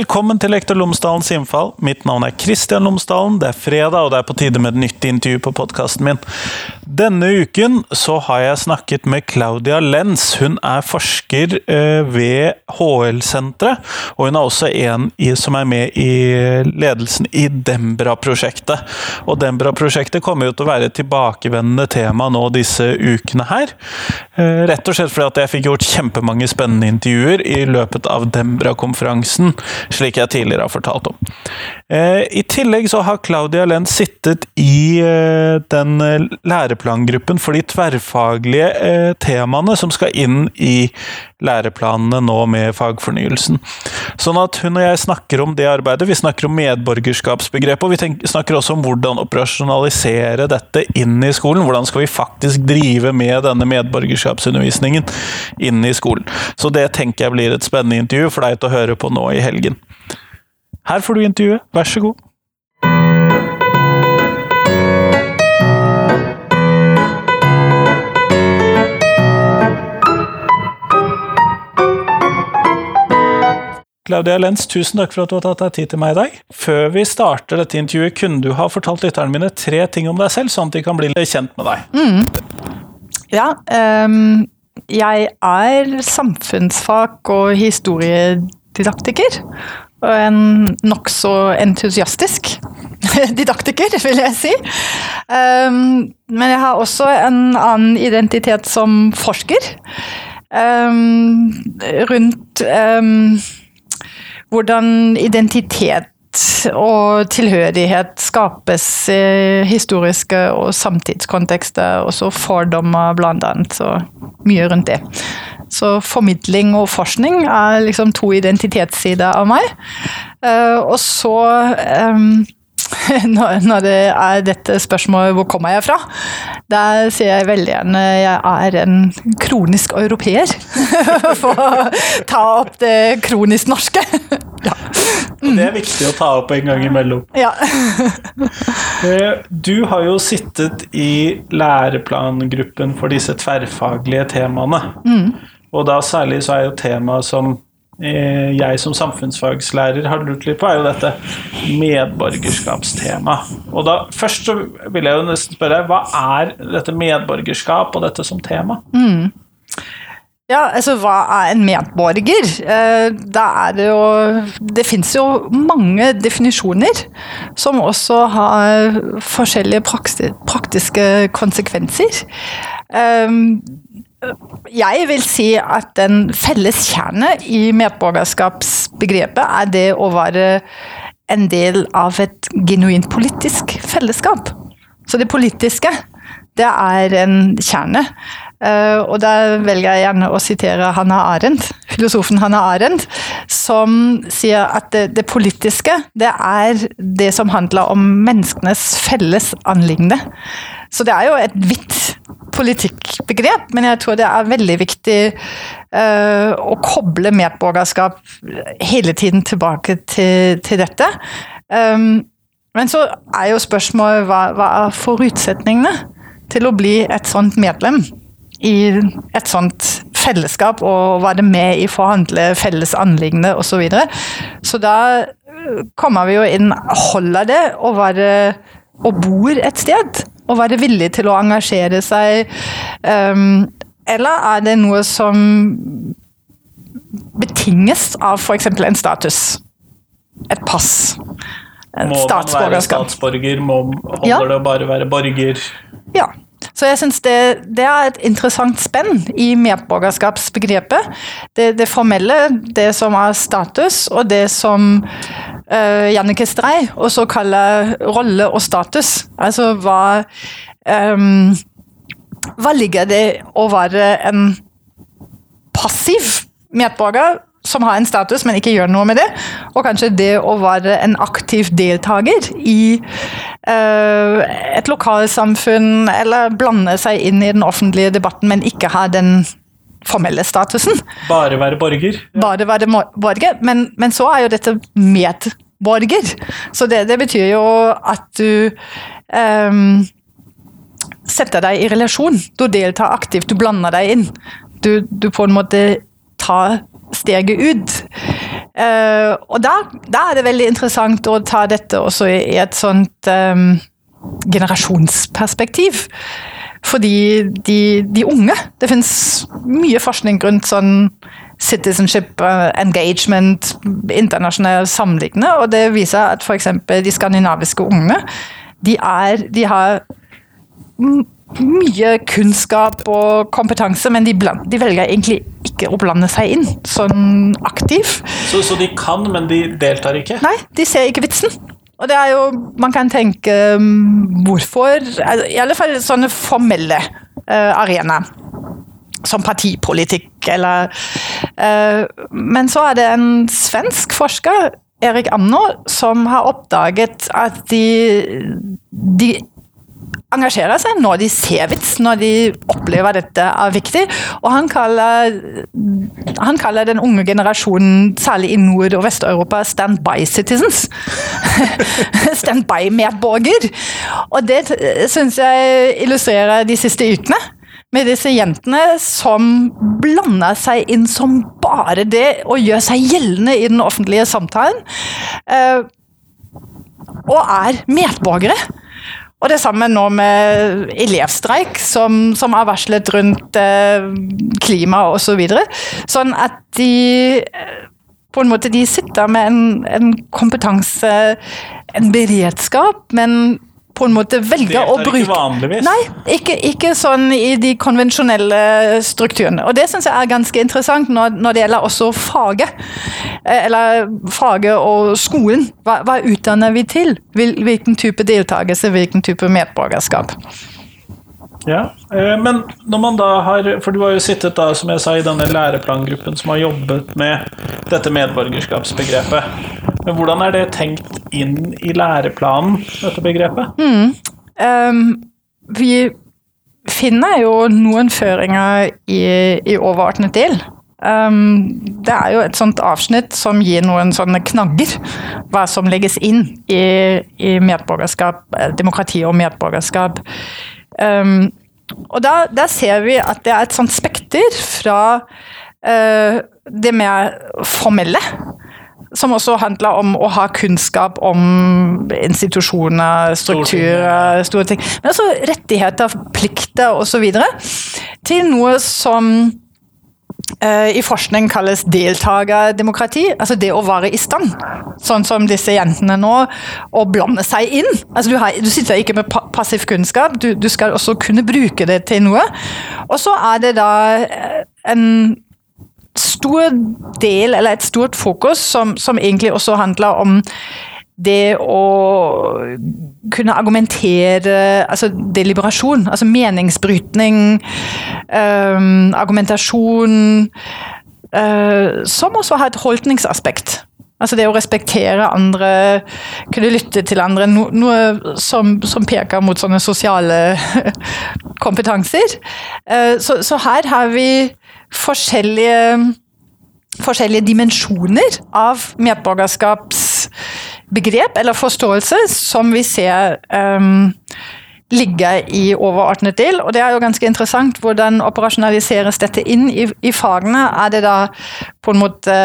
velkommen til Lektor Lomsdalens innfall. Mitt navn er Kristian Lomsdalen. Det er fredag, og det er på tide med et nytt intervju på podkasten min. Denne uken så har jeg snakket med Claudia Lenz. Hun er forsker eh, ved HL-senteret, og hun er også en som er med i ledelsen i Dembra-prosjektet. Og Dembra-prosjektet kommer jo til å være et tilbakevendende tema nå disse ukene her. Eh, rett og slett fordi at jeg fikk gjort kjempemange spennende intervjuer i løpet av Dembra-konferansen, slik jeg tidligere har fortalt om. Eh, I tillegg så har Claudia Lenz sittet i den læreplangruppen for de tverrfaglige eh, temaene som skal inn i læreplanene nå med fagfornyelsen. Sånn at hun og jeg snakker om det arbeidet. Vi snakker om medborgerskapsbegrepet, og vi snakker også om hvordan operasjonalisere dette inn i skolen. Hvordan skal vi faktisk drive med denne medborgerskapsundervisningen inn i skolen. Så det tenker jeg blir et spennende intervju for deg til å høre på nå i helgen. Her får du intervjuet, vær så god. Claudia Lenz, tusen takk for at du har tatt deg tid til meg i dag. Før vi starter dette intervjuet, kunne du ha fortalt lytterne mine tre ting om deg selv, sånn at de kan bli kjent med deg? Mm. Ja, um, jeg er samfunnsfag- og historiedidaktiker. Og en nokså entusiastisk didaktiker, vil jeg si. Um, men jeg har også en annen identitet som forsker. Um, rundt um, hvordan identitet og tilhørighet skapes i historiske og samtidskontekster, og så fordommer blant annet. Så mye rundt det. Så formidling og forskning er liksom to identitetssider av meg. Uh, og så når det er dette spørsmålet 'hvor kommer jeg fra', der sier jeg veldig gjerne jeg er en kronisk europeer. For å ta opp det kronisk norske. Ja. Mm. Det er viktig å ta opp en gang imellom. Ja. Eh, du har jo sittet i læreplangruppen for disse tverrfaglige temaene. Mm. Og da særlig så er jo temaet som Eh, jeg som samfunnsfagslærer har lurt litt på, er jo dette medborgerskapstemaet. Og da først så vil jeg jo nesten spørre deg, hva er dette medborgerskap og dette som tema? Mm. Ja, altså hva er en medborger? Eh, da er det jo Det fins jo mange definisjoner som også har forskjellige praktiske konsekvenser. Eh, jeg vil si at den felles kjerne i medborgerskapsbegrepet er det å være en del av et genuint politisk fellesskap. Så det politiske, det er en kjerne. Uh, og da velger jeg gjerne å sitere Hanna Arendt, filosofen Hanna Arendt, som sier at det, det, politiske, det er det som handler om menneskenes felles anliggende. Så det er jo et vidt politikkbegrep, men jeg tror det er veldig viktig uh, å koble medborgerskap hele tiden tilbake til, til dette. Um, men så er jo spørsmålet hva, hva er forutsetningene til å bli et sånt medlem i et sånt fellesskap, og være med i forhandle felles anliggende osv. Så, videre. så da kommer vi jo inn Holder det å være og bor et sted? Å være villig til å engasjere seg? Eller er det noe som betinges av f.eks. en status? Et pass? Et må man være statsborger? Må, holder ja. det å bare være borger? Ja. Så jeg syns det, det, er et interessant spenn i medborgerskapsbegrepet. Det, det, formelle, det som er status, og det som uh, Jannike Strei også kaller rolle og status. Altså hva um, Hva ligger det å være en passiv medborger som har en status, men ikke gjør noe med det. Og kanskje det å være en aktiv deltaker i uh, et lokalsamfunn, eller blande seg inn i den offentlige debatten, men ikke ha den formelle statusen. Bare være borger? Bare være borger, men, men, så er jo dette medborger. Så det, det betyr jo at du um, setter deg i relasjon. Du deltar aktivt, du blander deg inn. Du, du på en måte tar steget ut. Uh, og da, da, er det veldig interessant å ta dette også i, et sånt um, generasjonsperspektiv. Fordi de, de, unge Det finnes mye forskning rundt sånn citizenship uh, engagement, internasjonale sammenlignende, og det viser at f.eks. de skandinaviske unge de, er, de har mye kunnskap og kompetanse, men de, bland, de, velger egentlig ikke å blande seg inn sånn aktivt. Så, så, de kan, men de deltar ikke? Nei, de ser ikke vitsen. Og det er jo Man kan tenke um, hvorfor altså, I alle fall sånne formelle uh, arenaer. Som partipolitikk eller uh, Men så er det en svensk forsker Erik Amno, som har oppdaget at de, de engasjerer seg når de ser vits, når de opplever dette er viktig. Og han kaller, han kaller den unge generasjonen, særlig i Nord- og Vest-Europa, stand-by citizens. stand-by-medborger. Og det syns jeg illustrerer de siste ukene. Med disse jentene som blander seg inn som bare det, og gjør seg gjeldende i den offentlige samtalen. Eh, og er medborgere. Og det samme nå med elevstreik, som, som er varslet rundt eh, klima osv. Så videre. sånn at de eh, på en måte de sitter med en, en kompetanse, en beredskap, men på en måte velger å bruke ikke vanligvis? Nei, ikke, ikke, sånn i de konvensjonelle strukturene. Og det syns jeg er ganske interessant når, når, det gjelder også faget. Eh, eller faget og skolen. Hva, hva utdanner vi til? Hvilken type deltakelse, hvilken type medborgerskap? Ja, eh, Men når man da har For du har jo sittet da, som jeg sa, i denne læreplangruppen som har jobbet med dette medborgerskapsbegrepet. Men hvordan er det tenkt inn i læreplanen, dette begrepet? Mm. Um, vi finner jo noen føringer i, i overordnet del. Um, det er jo et sånt avsnitt som gir noen sånne knagger. Hva som legges inn i, i medborgerskap, demokrati og medborgerskap. Um, og da, da, ser vi at det er et sånt spekter fra uh, det mer formelle som også handler om å ha kunnskap om institusjoner, strukturer, store ting. Men også rettigheter, plikter osv. Til noe som uh, i forskning kalles deltakerdemokrati. Altså det å være i stand, sånn som disse jentene nå, å blande seg inn. Altså du, har, du sitter ikke med pa passiv kunnskap, du, du, skal også kunne bruke det til noe. Og så er det da eh, en stor del, eller et stort fokus, som, som egentlig også handler om det å kunne argumentere Altså deliberasjon, altså meningsbrytning, um, argumentasjon uh, Som også har et holdningsaspekt. Altså det å respektere andre, kunne lytte til andre. No, noe som, som, peker mot sånne sosiale kompetanser. Uh, så, så her har vi forskjellige, forskjellige dimensjoner av medborgerskapsbegrep eller forståelse som vi ser um, ligge i overordnet del. Og det er jo ganske interessant. Hvordan operasjonaliseres dette inn i, i fagene? Er det da på en måte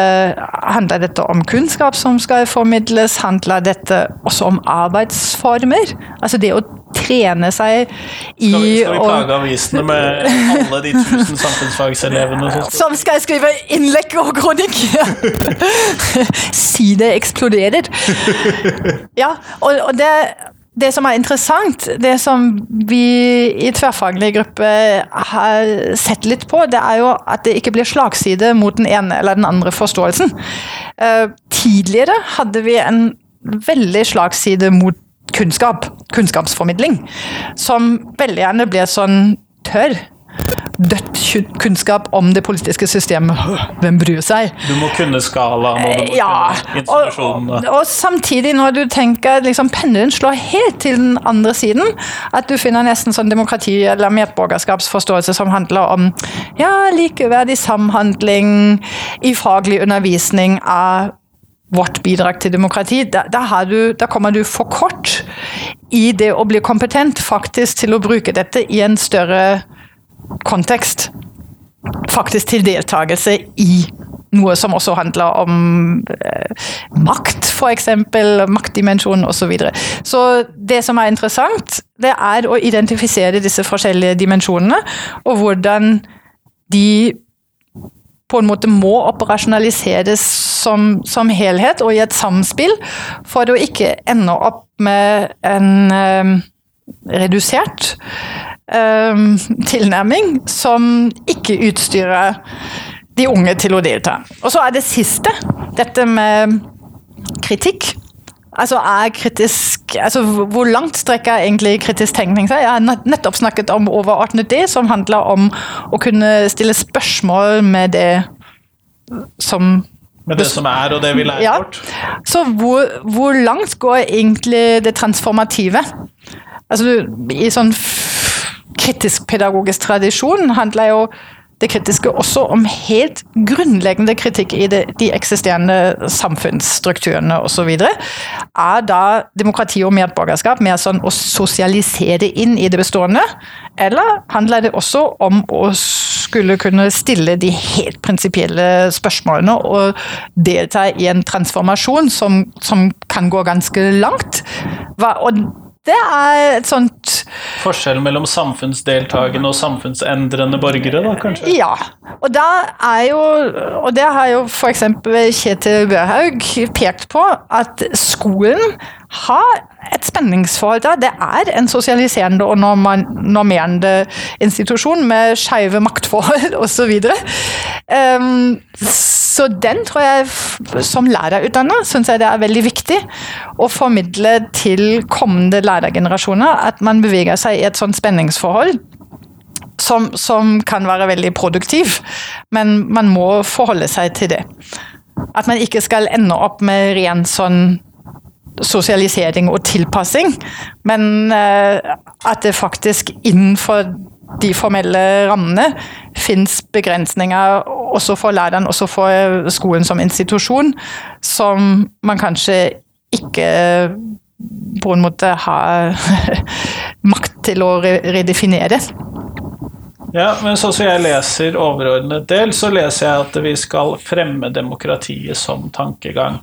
Handler dette om kunnskap som skal formidles? Handler dette også om arbeidsformer? Altså det å trene seg i Skal vi, skal vi plage avisene med alle de tusen samfunnsfagselevene som, som skal skrive innlegg og kronikk? Side eksploderer. Ja, og, og det det som er interessant, det som vi i tverrfaglig gruppe har sett litt på, det er jo at det ikke blir slagside mot den ene eller den andre forståelsen. Uh, tidligere hadde vi en veldig slagside mot kunnskap, kunnskapsformidling, som veldig gjerne blir sånn tørr dødt kunnskap om det politiske systemet. Hvem bryr seg? Du må kunne skalaen og du må ja, kunne institusjonene. Og, og, samtidig, når du tenker liksom pendelen slår helt til den andre siden, at du finner nesten sånn demokrati- eller medborgerskapsforståelse som handler om ja, likeverdig samhandling i faglig undervisning av vårt bidrag til demokrati. Da, da, du, da, kommer du for kort i det å bli kompetent faktisk til å bruke dette i en større kontekst faktisk til deltakelse i noe som også handler om eh, makt, f.eks. Maktdimensjonen osv. Så, videre. så det som er interessant, det er å identifisere disse forskjellige dimensjonene, og hvordan de på en måte må operasjonaliseres som, som helhet og i et samspill, for å ikke ende opp med en um, redusert um, tilnærming som ikke utstyrer de unge til å delta. Og så er det siste, dette med kritikk. Altså er kritisk altså Hvor langt strekker egentlig kritisk tenkning seg? Jeg har nettopp snakket om overordnet det, som handler om å kunne stille spørsmål med det som Med det som er, og det vi lærer ja. bort? Så hvor, hvor, langt går egentlig det transformative? Altså, I sånn kritisk pedagogisk tradisjon handler jo det kritiske også om helt grunnleggende kritikk i de, de eksisterende samfunnsstrukturene osv. Er da demokrati og medborgerskap mer sånn å sosialisere inn i det bestående, eller handler det også om å skulle kunne stille de helt prinsipielle spørsmålene og delta i en transformasjon som, som kan gå ganske langt? Hva, og det er et sånt Forskjellen mellom samfunnsdeltakende og samfunnsendrende borgere, da kanskje? Ja. Og, jo, og det har jo f.eks. Kjetil Børhaug pekt på, at skolen har et spenningsforhold der. Det er en sosialiserende og normerende institusjon med skeive maktforhold osv. Um, så den tror jeg, som lærerutdanner, syns jeg det er veldig viktig å formidle til kommende lærergenerasjoner at man beveger seg i et sånt spenningsforhold. Som, som kan være veldig produktiv, men man må forholde seg til det. At man ikke skal ende opp med ren sånn sosialisering og tilpassing, men uh, at det faktisk innenfor de formelle rammene fins begrensninger også for læreren, også for skolen som institusjon, som man kanskje ikke på en måte har makt til å redefinere. Ja, men sånn som jeg leser overordnet del, så leser jeg at vi skal fremme demokratiet som tankegang.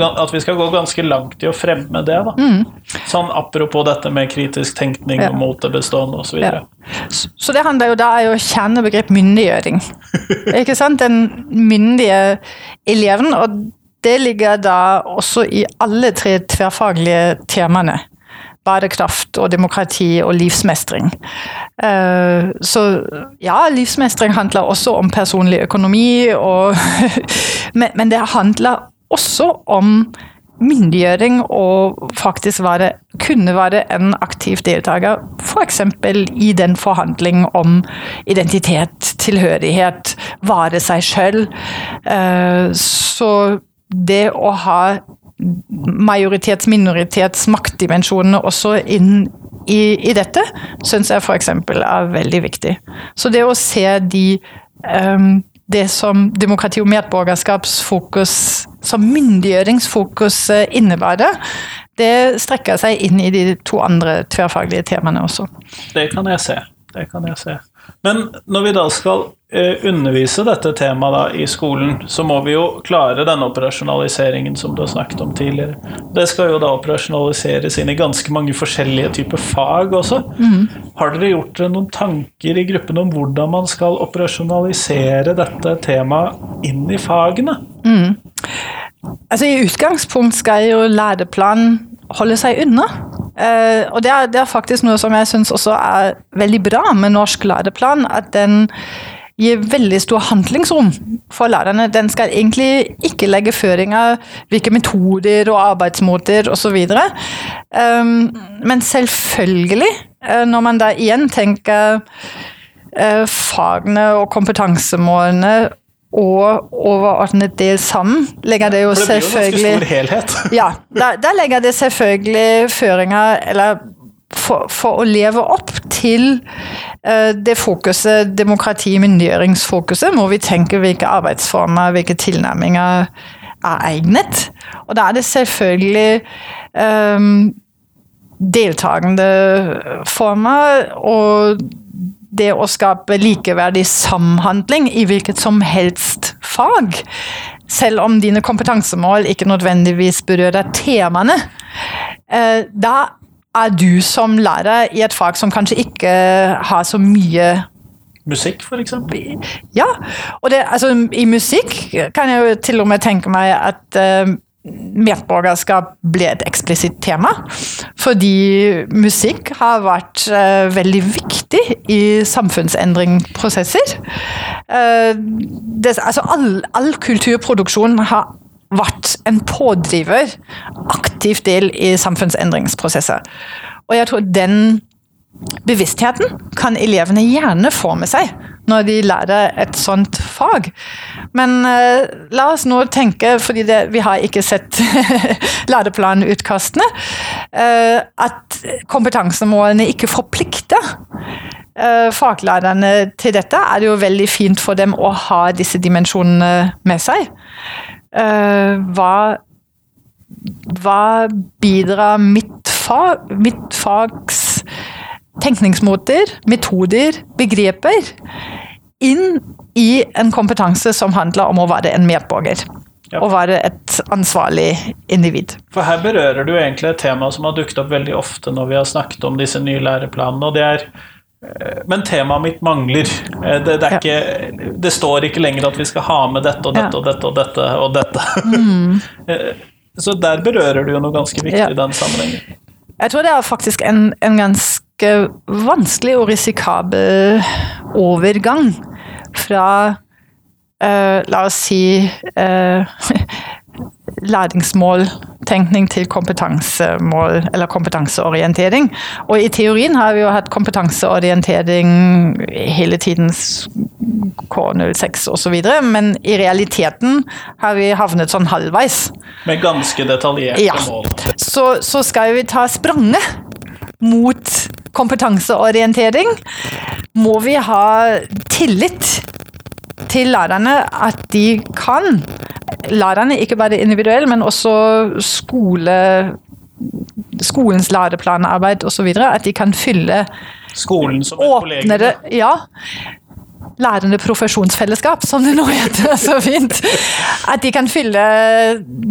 At vi skal gå ganske langt i å fremme det, da. Mm. Sånn apropos dette med kritisk tenkning ja. og mot det bestående osv. Ja. Så det handler jo da er jo kjernebegrep myndiggjøring. Ikke sant? Den myndige eleven. Og det ligger da også i alle tre tverrfaglige temaene Badekraft og demokrati og livsmestring. Eh, så ja, livsmestring handler også om personlig økonomi, og, men det handler også om myndiggjøring og faktisk være, kunne være en aktiv deltaker, f.eks. i den forhandling om identitet, tilhørighet, være seg sjøl. Eh, så det å ha majoritets-, minoritets-, maktdimensjonene også inn i, i dette, syns jeg f.eks. er veldig viktig. Så det å se de um, det som demokrati- og medborgerskapsfokus, som myndiggjøringsfokus, innebærer, det strekker seg inn i de to andre tverrfaglige temaene også. Det kan jeg se. Det kan jeg se. Men når vi da skal Eh, undervise dette temaet da, i skolen, så må vi jo klare denne operasjonaliseringen som du har snakket om tidligere. Det skal jo da operasjonaliseres inn i ganske mange forskjellige typer fag også. Mm. Har dere gjort dere noen tanker i gruppen om hvordan man skal operasjonalisere dette temaet inn i fagene? Mm. Altså I utgangspunkt skal jo læreplanen holde seg unna. Uh, og det er, det er, faktisk noe som jeg syns også er veldig bra med norsk læreplan. At den gir veldig stor handlingsrom for lærerne. Den skal egentlig ikke legge føringer hvilke metoder og arbeidsmåter osv. Um, men selvfølgelig, uh, når man da igjen tenker uh, fagene og kompetansemålene og overordnet del sammen, legger det jo selvfølgelig For det blir jo en ganske stor helhet. ja, da, da legger det selvfølgelig føringer, eller for, for, å leve opp til uh, det fokuset, demokrati-myndiggjøringsfokuset, må vi tenke hvilke arbeidsformer, hvilke tilnærminger er egnet. Og da er det selvfølgelig um, deltakende former og det å skape likeverdig samhandling i hvilket som helst fag, selv om dine kompetansemål ikke nødvendigvis berører temaene, eh, da er du som lærer i et fag som kanskje ikke har så mye Musikk, f.eks.? Ja. Og det, altså, i musikk kan jeg jo til og med tenke meg at uh, medborgerskap ble et eksplisitt tema. Fordi musikk har vært uh, veldig viktig i samfunnsendringsprosesser. Uh, altså, all, all kulturproduksjon har vært en pådriver, aktiv del i samfunnsendringsprosesser. Og jeg tror den bevisstheten kan elevene gjerne få med seg når de lærer et sånt fag. Men uh, la oss nå tenke, fordi det, vi har ikke sett læreplanutkastene, uh, at kompetansemålene ikke forplikter. Uh, faglærerne til dette er det jo veldig fint for dem å ha disse dimensjonene med seg. hva hva bidrar mitt, fag, mitt fags tenkningsmåter, metoder, begreper inn i en kompetanse som handler om å være en medborger. Ja. Å være et ansvarlig individ. For her berører du egentlig et tema som har dukket opp veldig ofte når vi har snakket om disse nye læreplanene, og det er eh, men temaet mitt mangler. Eh, det, det, ikke, det, står ikke lenger at vi skal ha med dette og dette og dette og dette. og dette. Mm. Eh, så der berører du jo noe ganske viktig ja. i den sammenhengen. Jeg tror det er faktisk en, en ganske ganske vanskelig og risikabel overgang fra uh, La oss si uh, læringsmåltenkning til kompetansemål eller kompetanseorientering. Og i teorien har vi jo hatt kompetanseorientering hele tiden, K06 osv., men i realiteten har vi havnet sånn halvveis. Med ganske detaljerte ja. mål. Så, så skal vi ta spranget mot kompetanseorientering, må vi ha tillit til lærerne at de kan. Lærerne, ikke bare individuelt, men også skole, skolens læreplanarbeid osv. At de kan fylle Skolen som et åpnere, Ja. Lærende profesjonsfellesskap, som det nå heter så fint. At de kan fylle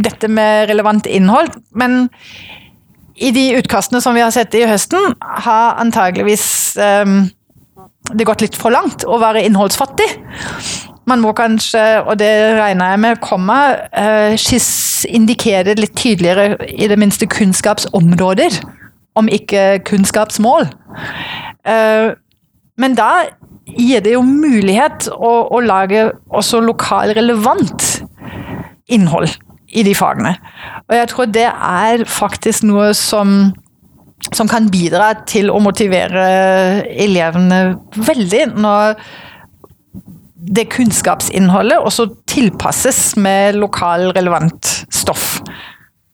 dette med relevant innhold. Men i de utkastene som vi har sett i høsten, har antageligvis um, det gått litt for langt å være innholdsfattig. Man må kanskje, og det regner jeg med kommer, uh, indikere litt tydeligere i det minste kunnskapsområder, om ikke kunnskapsmål. Uh, men da gir det jo mulighet å, å lage også lokalrelevant innhold i de fagene. Og jeg tror det er faktisk noe som som kan bidra til å motivere elevene veldig når det kunnskapsinnholdet også tilpasses med lokal relevant stoff.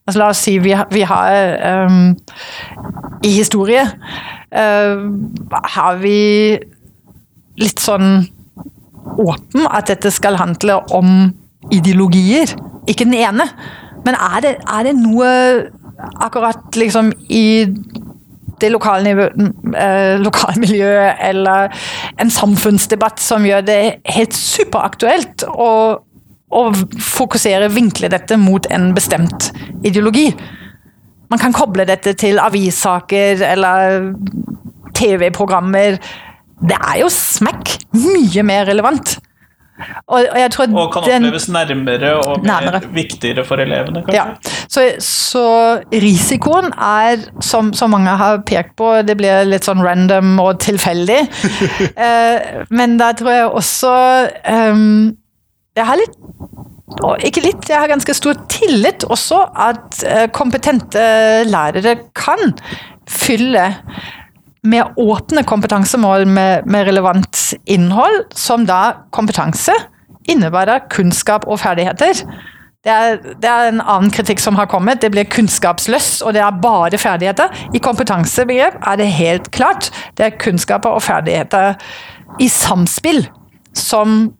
Altså, la oss si vi, vi har um, I historie uh, har vi litt sånn åpen at dette skal handle om ideologier. Ikke den ene, men er det, er det noe akkurat liksom i det lokale eh, lokalmiljøet eller en samfunnsdebatt som gjør det helt superaktuelt å, å fokusere, vinkle dette mot en bestemt ideologi. Man kan koble dette til avissaker eller TV-programmer. Det er jo smekk mye mer relevant. Og, og, og kan den, oppleves nærmere og mer nærmere. viktigere for elevene, kanskje? Ja. Så, så risikoen er, som, som, mange har pekt på, det blir litt sånn random og tilfeldig. eh, men da tror jeg også um, Jeg har litt ikke litt, jeg har ganske stor tillit også at uh, kompetente lærere kan fylle med åpne kompetansemål med, med, relevant innhold, som da kompetanse innebærer kunnskap og ferdigheter. Det er, det er, en annen kritikk som har kommet. Det blir kunnskapsløst, og det er bare ferdigheter. I kompetansebegrep er det helt klart. Det er kunnskaper og ferdigheter i samspill som,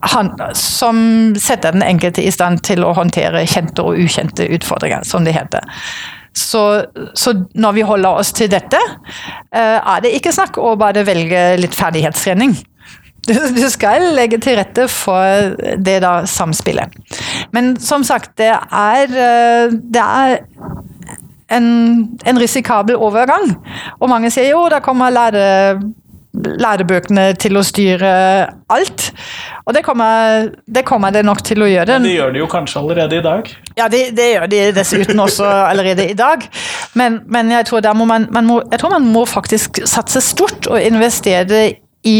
han, som setter den enkelte i stand til å håndtere kjente og ukjente utfordringer, som det heter. Så, så, når vi holder oss til dette, eh, er det ikke snakk om å bare velge litt ferdighetstrening. Du, du, skal legge til rette for det da samspillet. Men som sagt, det er, eh, det er en, en risikabel overgang. Og mange sier jo, da kommer lære lærebøkene til å styre alt. Og det kommer, det kommer, det nok til å gjøre. Men det gjør de jo kanskje allerede i dag? Ja, det, det gjør de dessuten også allerede i dag. Men, men jeg, tror må man, man må, jeg tror man må faktisk satse stort og investere i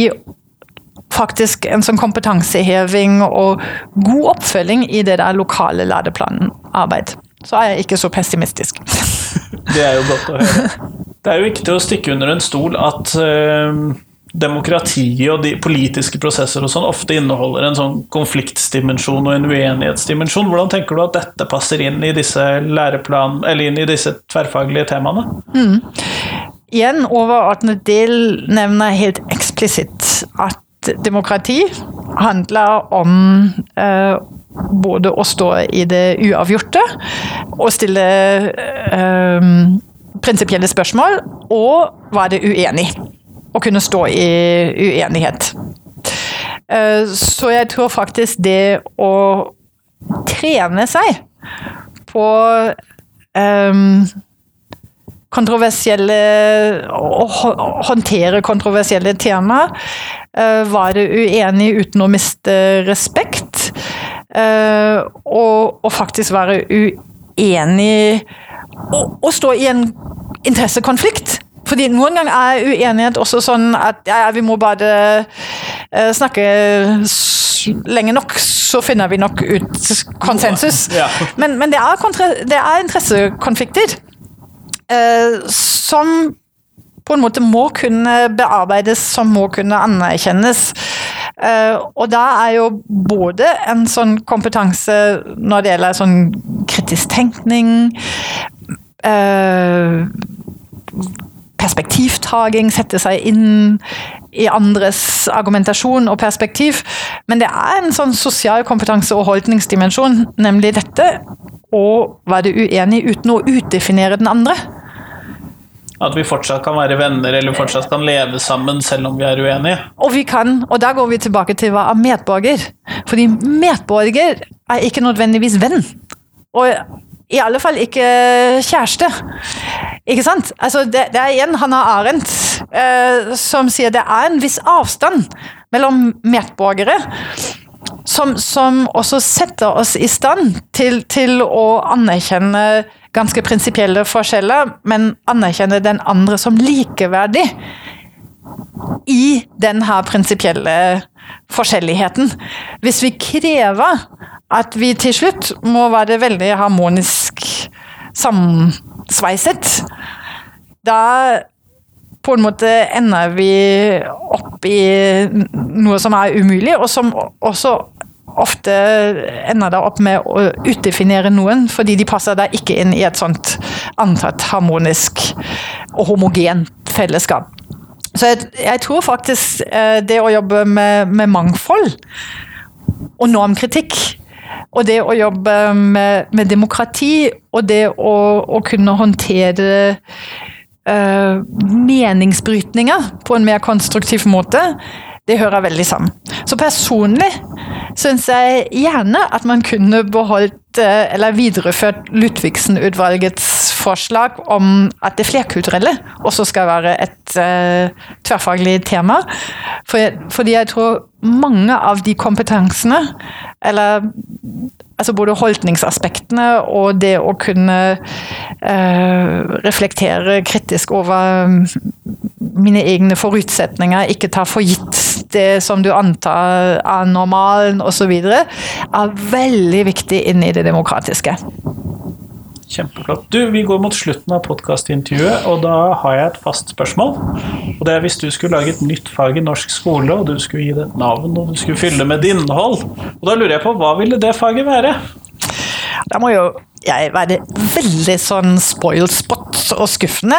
faktisk en sånn kompetanseheving og god oppfølging i det der lokale læreplanarbeid. Så er jeg ikke så pessimistisk. Det er jo godt å høre. Det er jo ikke til å stikke under en stol at uh, demokratiet og de politiske prosesser og sånn ofte inneholder en sånn konfliktsdimensjon og en uenighetsdimensjon. Hvordan tenker du at dette passer inn i disse læreplan, eller inn i disse tverrfaglige temaene? Mm. Igjen, overordnet del nevner helt eksplisitt at demokrati handler om uh, både å stå i det uavgjorte og stille eh, prinsipielle spørsmål, og være uenig. Å kunne stå i uenighet. Uh, så jeg tror faktisk det å trene seg på um, kontroversielle Å håndtere kontroversielle temaer. Uh, være uenig uten å miste respekt. Uh, og, og, faktisk være uenig og, og, stå i en interessekonflikt. Fordi noen ganger er uenighet også sånn at ja, vi må bare uh, snakke lenge nok, så finner vi nok ut konsensus. Ja. Men, men det, er det er interessekonflikter. uh, som på en måte må kunne bearbeides, som må kunne anerkjennes. Uh, og da er jo både en sånn kompetanse når det gjelder sånn kritisk tenkning uh, Perspektivtaking, sette seg inn i andres argumentasjon og perspektiv. Men det er en sånn sosial kompetanse og holdningsdimensjon, nemlig dette å være uenig uten å utdefinere den andre. At vi fortsatt kan være venner eller fortsatt kan leve sammen selv om vi er uenige. Og vi kan, og da går vi tilbake til hva er medborger. Fordi medborger er ikke nødvendigvis venn. Og i alle fall ikke kjæreste. Ikke sant? Altså, det, det er igjen Hanna Arendt eh, som sier det er en viss avstand mellom medborgere. Som, som også setter oss i stand til, til å anerkjenne ganske prinsipielle forskjeller, men anerkjenne den andre som likeverdig i den her prinsipielle forskjelligheten. Hvis vi krever at vi til slutt må være veldig harmonisk sammensveiset, da på en måte ender vi opp i noe som er umulig, og som også ofte ender det opp med å utdefinere noen, fordi de passer da ikke inn i et sånt antatt harmonisk og homogent fellesskap. Så jeg, jeg tror faktisk eh, det å jobbe med, med, mangfold og normkritikk, og det å jobbe med, med demokrati og det å, å kunne håndtere uh, meningsbrytninger på en mer konstruktiv måte, det hører veldig sammen. Så personlig syns jeg gjerne at man kunne beholdt uh, eller videreført Ludvigsen-utvalgets forslag om at det flerkulturelle også skal være et uh, tverrfaglig tema. For, fordi jeg tror mange av de kompetansene, eller altså både holdningsaspektene og det å kunne uh, reflektere kritisk over mine egne forutsetninger, ikke ta for gitt det som du antar er normalen osv., er veldig viktig inn i det demokratiske. Kjempeflott. Du, Vi går mot slutten av podkastintervjuet, og da har jeg et fast spørsmål. Og det er Hvis du skulle lage et nytt fag i norsk skole, og du skulle gi det et navn og du skulle fylle med et innhold, og da lurer jeg på hva ville det faget være? Da må jo jeg være veldig sånn spoiled spot og skuffende.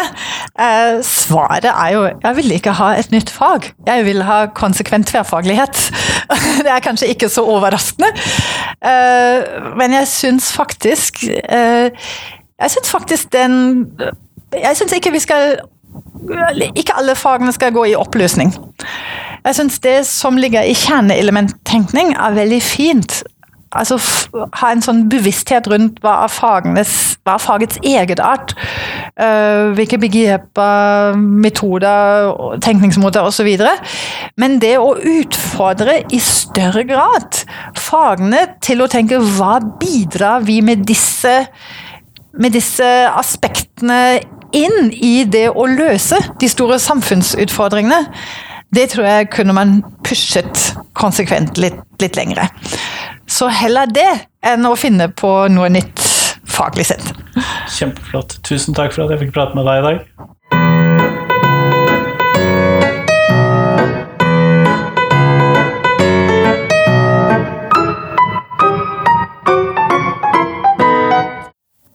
Eh, svaret er jo jeg vil ikke ha et nytt fag. Jeg vil ha konsekvent tverrfaglighet. Det er kanskje ikke så overraskende. Eh, men jeg syns faktisk eh, Jeg syns faktisk den Jeg syns ikke vi skal Ikke alle fagene skal gå i oppløsning. Jeg syns det som ligger i kjerneelementtenkning, er veldig fint. Altså ha en sånn bevissthet rundt hva er, fagenes, hva er fagets egenart. Uh, hvilke begreper, metoder, tenkningsmåter osv. Men det å utfordre i større grad fagene til å tenke hva bidrar vi med disse, med disse aspektene inn i det å løse de store samfunnsutfordringene, det tror jeg kunne man pushet konsekvent litt, litt lengre. Så heller det enn å finne på noe nytt faglig sett. Kjempeflott. Tusen takk for at jeg fikk prate med deg i dag.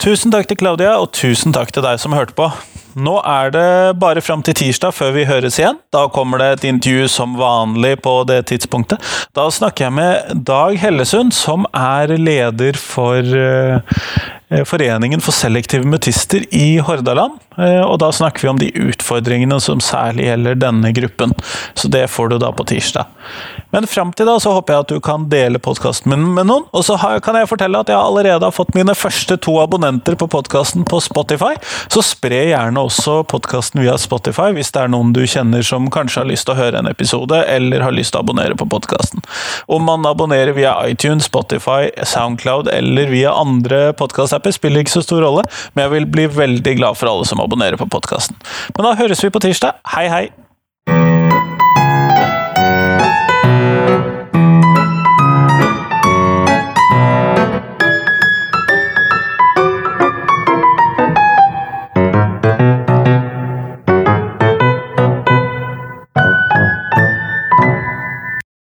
Tusen takk til Claudia, og tusen takk til deg som hørte på. Nå er det bare fram til tirsdag før vi høres igjen. Da kommer det et intervju som vanlig på det tidspunktet. Da snakker jeg med Dag Hellesund, som er leder for uh, Foreningen for selektive mutister i Hordaland. Uh, og da snakker vi om de utfordringene som særlig gjelder denne gruppen. Så det får du da på tirsdag. Men fram til da så håper jeg at du kan dele podkasten min med noen. Og så kan jeg fortelle at jeg allerede har fått mine første to abonnenter på podkasten på Spotify. Så spre gjerne også podkasten via Spotify hvis det er noen du kjenner som kanskje har lyst til å høre en episode, eller har lyst til å abonnere på podkasten. Om man abonnerer via iTunes, Spotify, Soundcloud eller via andre podkastapper, spiller ikke så stor rolle, men jeg vil bli veldig glad for alle som abonnerer på podkasten. Men da høres vi på tirsdag. Hei, hei!